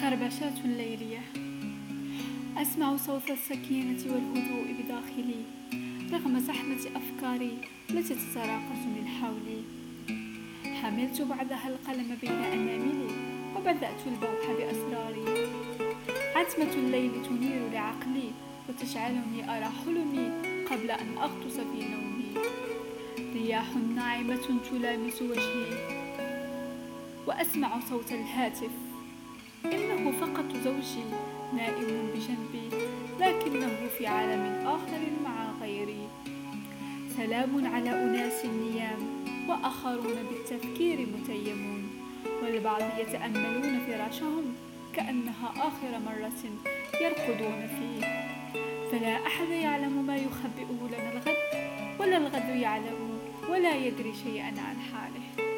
خربشات ليلية أسمع صوت السكينة والهدوء بداخلي. رغم زحمة أفكاري التي تتراقص من حولي. حملت بعدها القلم بين أناملي وبدأت البوح بأسراري. عتمة الليل تنير لعقلي وتجعلني أرى حلمي قبل أن أغطس في نومي. رياح ناعمة تلامس وجهي وأسمع صوت الهاتف. إنه فقط زوجي نائم بجنبي لكنه في عالم آخر مع غيري. سلام على أناس النيام وآخرون بالتفكير متيمون. والبعض يتأملون فراشهم كأنها آخر مرة يرقدون فيه. فلا أحد يعلم ما يخبئه لنا الغد ولا الغد يعلم ولا يدري شيئا عن حاله.